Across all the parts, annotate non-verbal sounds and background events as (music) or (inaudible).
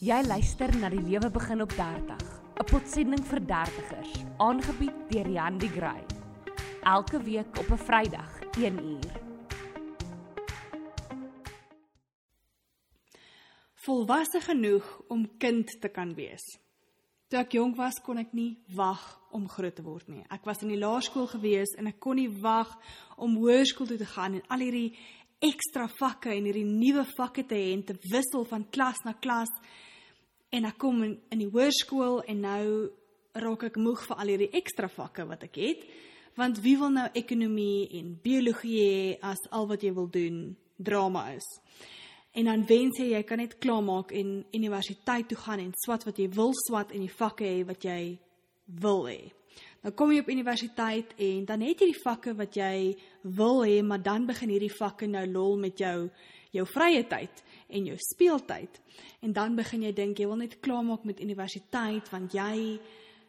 Jy luister na die lewe begin op 30, 'n potsending vir dertigers, aangebied deur Jan die Gray. Elke week op 'n Vrydag, 1uur. Volwasse genoeg om kind te kan wees. Toe ek jonk was, kon ek nie wag om groot te word nie. Ek was in die laerskool gewees en ek kon nie wag om hoërskool toe te gaan en al hierdie ekstra vakke en hierdie nuwe vakke te hê en te wissel van klas na klas. En ek kom in, in die hoërskool en nou raak ek moeg vir al hierdie ekstra vakke wat ek het. Want wie wil nou ekonomie en biologie hê as al wat jy wil doen drama is? En dan wens jy jy kan net klaarmaak en universiteit toe gaan en swat wat jy wil swat en die vakke hê wat jy wil hê. Dan kom jy op universiteit en dan het jy die vakke wat jy wil hê, maar dan begin hierdie vakke nou lol met jou jou vrye tyd en jou speeltyd. En dan begin jy dink jy wil net klaarmaak met universiteit want jy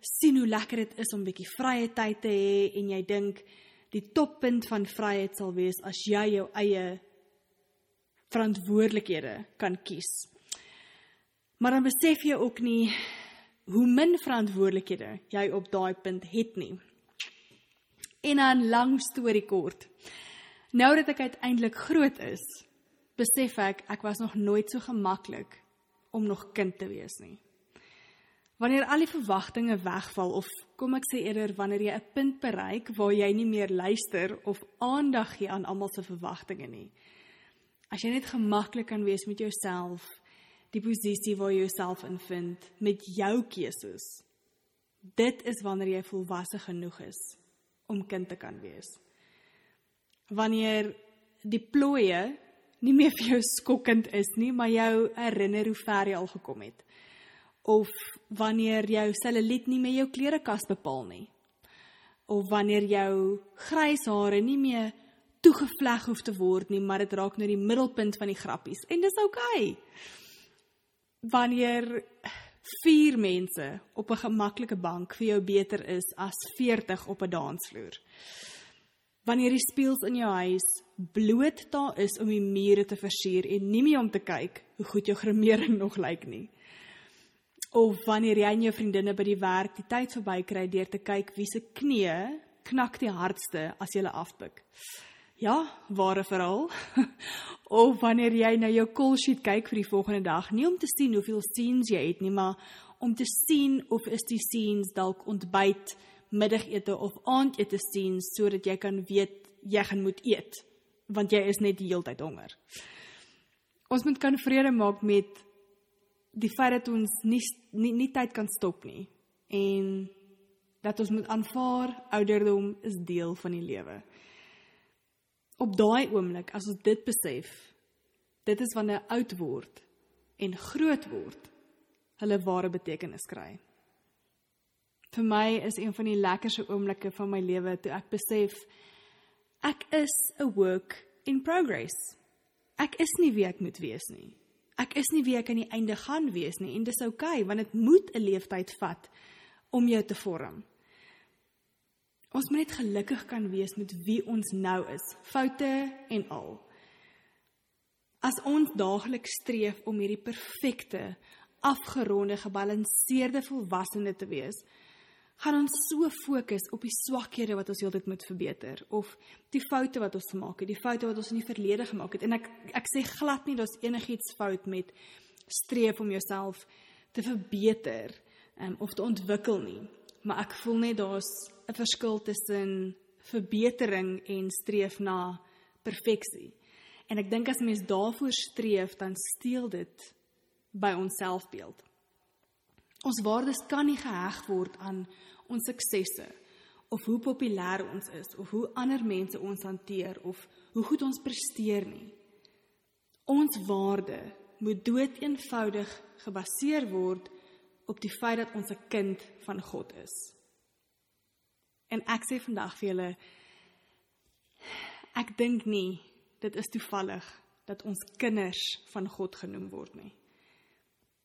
sien hoe lekker dit is om bietjie vrye tyd te hê en jy dink die toppunt van vryheid sal wees as jy jou eie verantwoordelikhede kan kies. Maar dan besef jy ook nie hoe min verantwoordelikhede jy op daai punt het nie. En dan lang storie kort. Nou dat ek uiteindelik groot is, besef ek ek was nog nooit so gemaklik om nog kind te wees nie. Wanneer al die verwagtinge wegval of kom ek sê eerder wanneer jy 'n punt bereik waar jy nie meer luister of aandag gee aan almal se verwagtinge nie. As jy net gemaklik kan wees met jouself, die posisie waar jy jouself invind met jou keuses. Dit is wanneer jy volwasse genoeg is om kind te kan wees. Wanneer die plooie nie meer vir jou skokkend is nie, maar jou herinner hoe ver jy al gekom het. Of wanneer jou selluliet nie meer jou klerekas bepaal nie. Of wanneer jou grys hare nie meer toegevleg hoef te word nie, maar dit raak nou die middelpunt van die grappies en dis oukei. Okay. Wanneer vier mense op 'n gemaklike bank vir jou beter is as 40 op 'n dansvloer. Wanneer die spieëls in jou huis bloot daar is om die mure te versier en nie meer om te kyk hoe goed jou grimering (laughs) nog lyk nie. Of wanneer jy en jou vriendinne by die werk die tyd verbykry deur te kyk wie se knie knak die hardste as jy hulle afpik. Ja, ware verhaal. (laughs) of wanneer jy na jou call sheet kyk vir die volgende dag, nie om te sien hoeveel scenes jy het nie, maar om te sien of is die scenes dalk ontbyt, middagete of aandete scenes sodat jy kan weet jy gaan moet eet, want jy is net die hele tyd honger. Ons moet kan vrede maak met die feit dat ons nie nie, nie tyd kan stop nie en dat ons moet aanvaar ouderdom is deel van die lewe op daai oomblik as ons dit besef, dit is wanneer oud word en groot word, hulle ware betekenis kry. Vir my is een van die lekkerste oomblikke van my lewe toe ek besef ek is 'n work in progress. Ek is nie wie ek moet wees nie. Ek is nie wie ek aan die einde gaan wees nie en dis oukei okay, want dit moet 'n leeftyd vat om jou te vorm. Ons moet net gelukkig kan wees met wie ons nou is, foute en al. As ons daagliks streef om hierdie perfekte, afgeronde, gebalanseerde volwassene te wees, gaan ons so fokus op die swakhede wat ons heeltyd moet verbeter of die foute wat ons gemaak het, die foute wat ons in die verlede gemaak het. En ek ek sê glad nie daar's enigiets fout met streef om jouself te verbeter um, of te ontwikkel nie maar ek voel net daar's 'n verskil tussen verbetering en streef na perfeksie. En ek dink as mens daarvoor streef, dan steel dit by ons selfbeeld. Ons waardes kan nie geheg word aan ons suksesse of hoe populêr ons is of hoe ander mense ons hanteer of hoe goed ons presteer nie. Ons waarde moet doeteenvoudig gebaseer word op die feit dat ons 'n kind van God is. En ek sê vandag vir julle ek dink nie dit is toevallig dat ons kinders van God genoem word nie.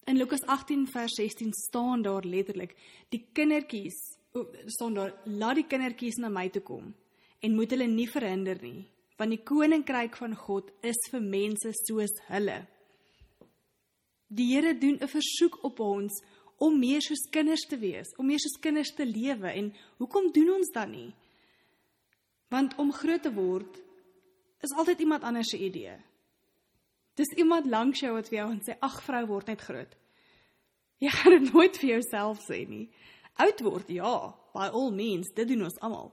In Lukas 18 vers 16 staan daar letterlik die kindertjies staan daar laat die kindertjies na my toe kom en moet hulle nie verhinder nie want die koninkryk van God is vir mense soos hulle. Die Here doen 'n versoek op ons om meer soos kinders te wees, om meer soos kinders te lewe en hoekom doen ons dan nie? Want om groot te word is altyd iemand anders se idee. Dis iemand langs jou wat vir jou sê ag vrou word net groot. Jy gaan dit nooit vir jouself sê nie. Oud word, ja, by all means, dit doen ons almal.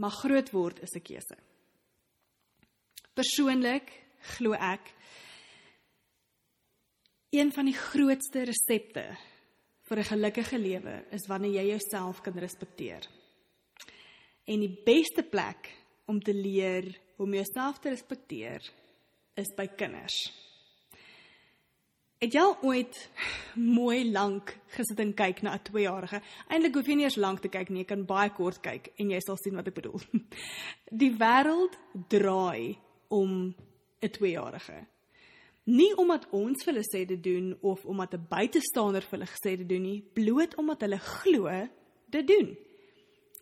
Maar groot word is 'n keuse. Persoonlik glo ek een van die grootste resepte vir 'n gelukkige lewe is wanneer jy jouself kan respekteer. En die beste plek om te leer om jouself te respekteer is by kinders. Het jy al ooit mooi lank gesit en kyk na 'n 2-jarige? Eintlik hoef jy nie eers lank te kyk nie, jy kan baie kort kyk en jy sal sien wat ek bedoel. (laughs) Die wêreld draai om 'n 2-jarige. Nie omdat ons vir hulle sê dit doen of omdat 'n buitestander vir hulle gesê dit doen nie, bloot omdat hulle glo dit doen.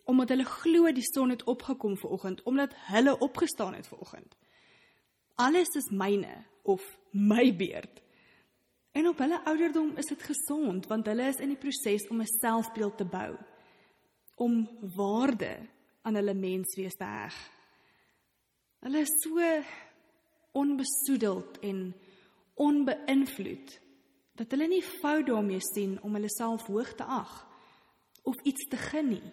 Omdat hulle glo die son het opgekom vanoggend, omdat hulle opgestaan het vanoggend. Alles is myne of my beurt. En op hulle ouderdom is dit gesond want hulle is in die proses om 'n selfbeeld te bou om waarde aan hulle menswees te heg. Hulle is so onbesoedeld en onbeïnvloed dat hulle nie fout daarmee sien om hulle self hoog te ag of iets te gun nie.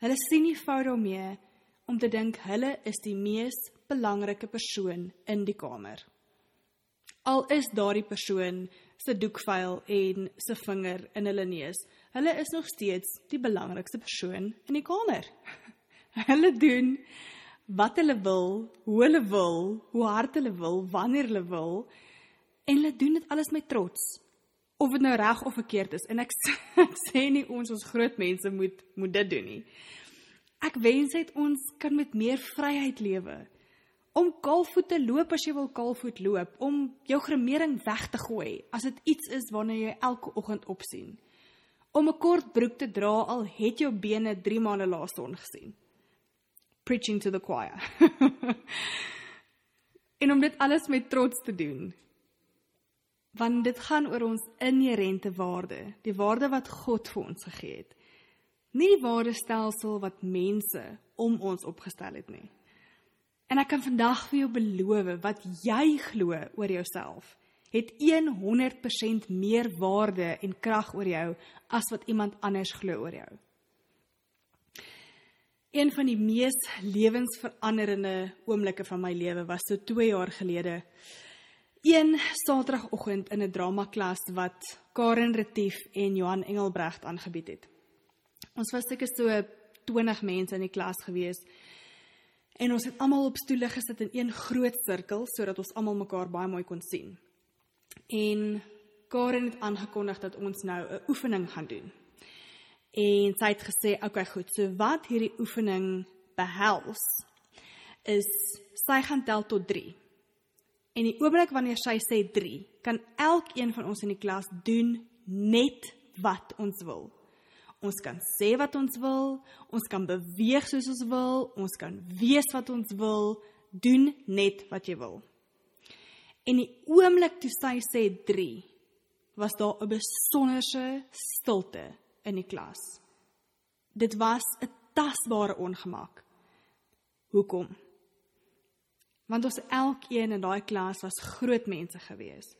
Hulle sien nie fout daarmee om te dink hulle is die mees belangrike persoon in die kamer al is daardie persoon se doekvuil en se vinger in hulle neus. Hulle is nog steeds die belangrikste persoon in die kamer. (laughs) hulle doen wat hulle wil, hoe hulle wil, hoe hard hulle wil, wanneer hulle wil en hulle doen dit alles met trots. Of dit nou reg of verkeerd is en ek, (laughs) ek sê nie ons ons groot mense moet moet dit doen nie. Ek wens dit ons kan met meer vryheid lewe om kaalvoet te loop as jy wil kaalvoet loop, om jou gremering weg te gooi as dit iets is waarna jy elke oggend opsien. Om 'n kort broek te dra al het jou bene 3 maande laaste ongesien. Preaching to the choir. (laughs) en om dit alles met trots te doen. Want dit gaan oor ons inherente waarde, die waarde wat God vir ons gegee het. Nie die waardestelsel wat mense om ons opgestel het nie. En ek kan vandag vir jou beloof wat jy glo oor jouself het 100% meer waarde en krag oor jou as wat iemand anders glo oor jou. Een van die mees lewensveranderende oomblikke van my lewe was so 2 jaar gelede. Een Saterdagoggend in 'n dramaklas wat Karen Retief en Johan Engelbregt aangebied het. Ons was seker so 20 mense in die klas gewees En ons het almal op stoele gesit in een groot sirkel sodat ons almal mekaar baie mooi kon sien. En Karen het aangekondig dat ons nou 'n oefening gaan doen. En sy het gesê, "Oké, okay, goed. So wat hierdie oefening behels is sy gaan tel tot 3. En die oomblik wanneer sy sê 3, kan elkeen van ons in die klas doen net wat ons wil. Ons kan sê wat ons wil, ons kan beweeg soos ons wil, ons kan wees wat ons wil, doen net wat jy wil. En die oomblik toe sy sê 3, was daar 'n besonderse stilte in die klas. Dit was 'n tasbare ongemak. Hoekom? Want ons elkeen in daai klas was groot mense geweest.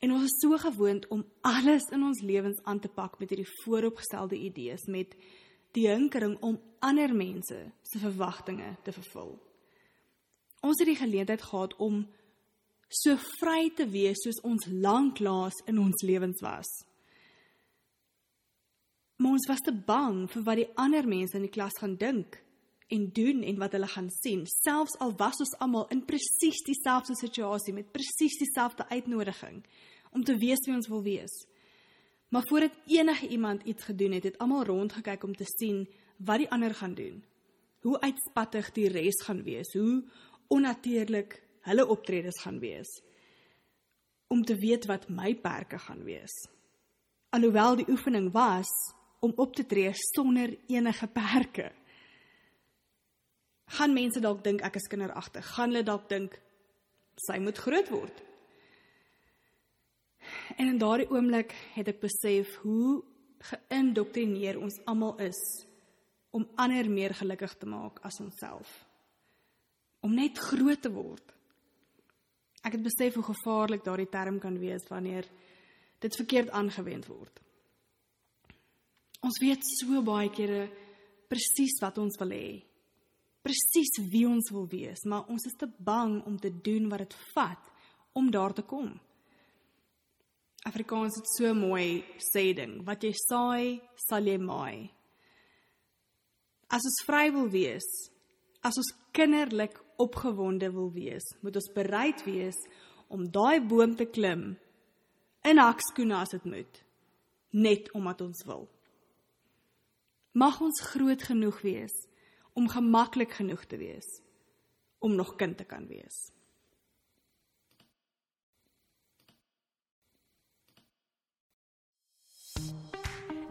En ons is so gewoond om alles in ons lewens aan te pak met hierdie vooropgestelde idees met die hinkering om ander mense se verwagtinge te vervul. Ons het die geleentheid gehad om so vry te wees soos ons lanklaas in ons lewens was. Maar ons was te bang vir wat die ander mense in die klas gaan dink en doen en wat hulle gaan sien, selfs al was ons almal in presies dieselfde situasie met presies dieselfde uitnodiging om te wees wie ons wil wees. Maar voordat enige iemand iets gedoen het, het almal rondgekyk om te sien wat die ander gaan doen. Hoe uitspattig die res gaan wees, hoe onnatuurlik hulle optredes gaan wees. Om te weet wat my perke gaan wees. Alhoewel die oefening was om op te tree sonder enige perke gaan mense dalk dink ek is kinderagtig. Gaan hulle dalk dink sy moet groot word. En in daardie oomblik het ek besef hoe geïndoktrineer ons almal is om ander meer gelukkig te maak as onsself. Om net groot te word. Ek het besef hoe gevaarlik daardie term kan wees wanneer dit verkeerd aangewend word. Ons weet so baie kere presies wat ons wil hê. Presies wie ons wil wees, maar ons is te bang om te doen wat dit vat om daar te kom. Afrikaans het so mooi sê ding, wat jy saai, sal jy maai. As ons vry wil wees, as ons kinderlik opgewonde wil wees, moet ons bereid wees om daai boom te klim in hakskoene as dit moet, net omdat ons wil. Mag ons groot genoeg wees om gemaklik genoeg te wees om nog kind te kan wees.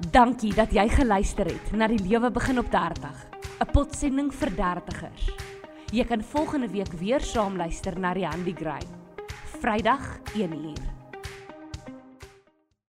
Dankie dat jy geluister het na die lewe begin op 30, 'n potsending vir dertigers. Jy kan volgende week weer saam luister na Riandy Gray. Vrydag 1uur.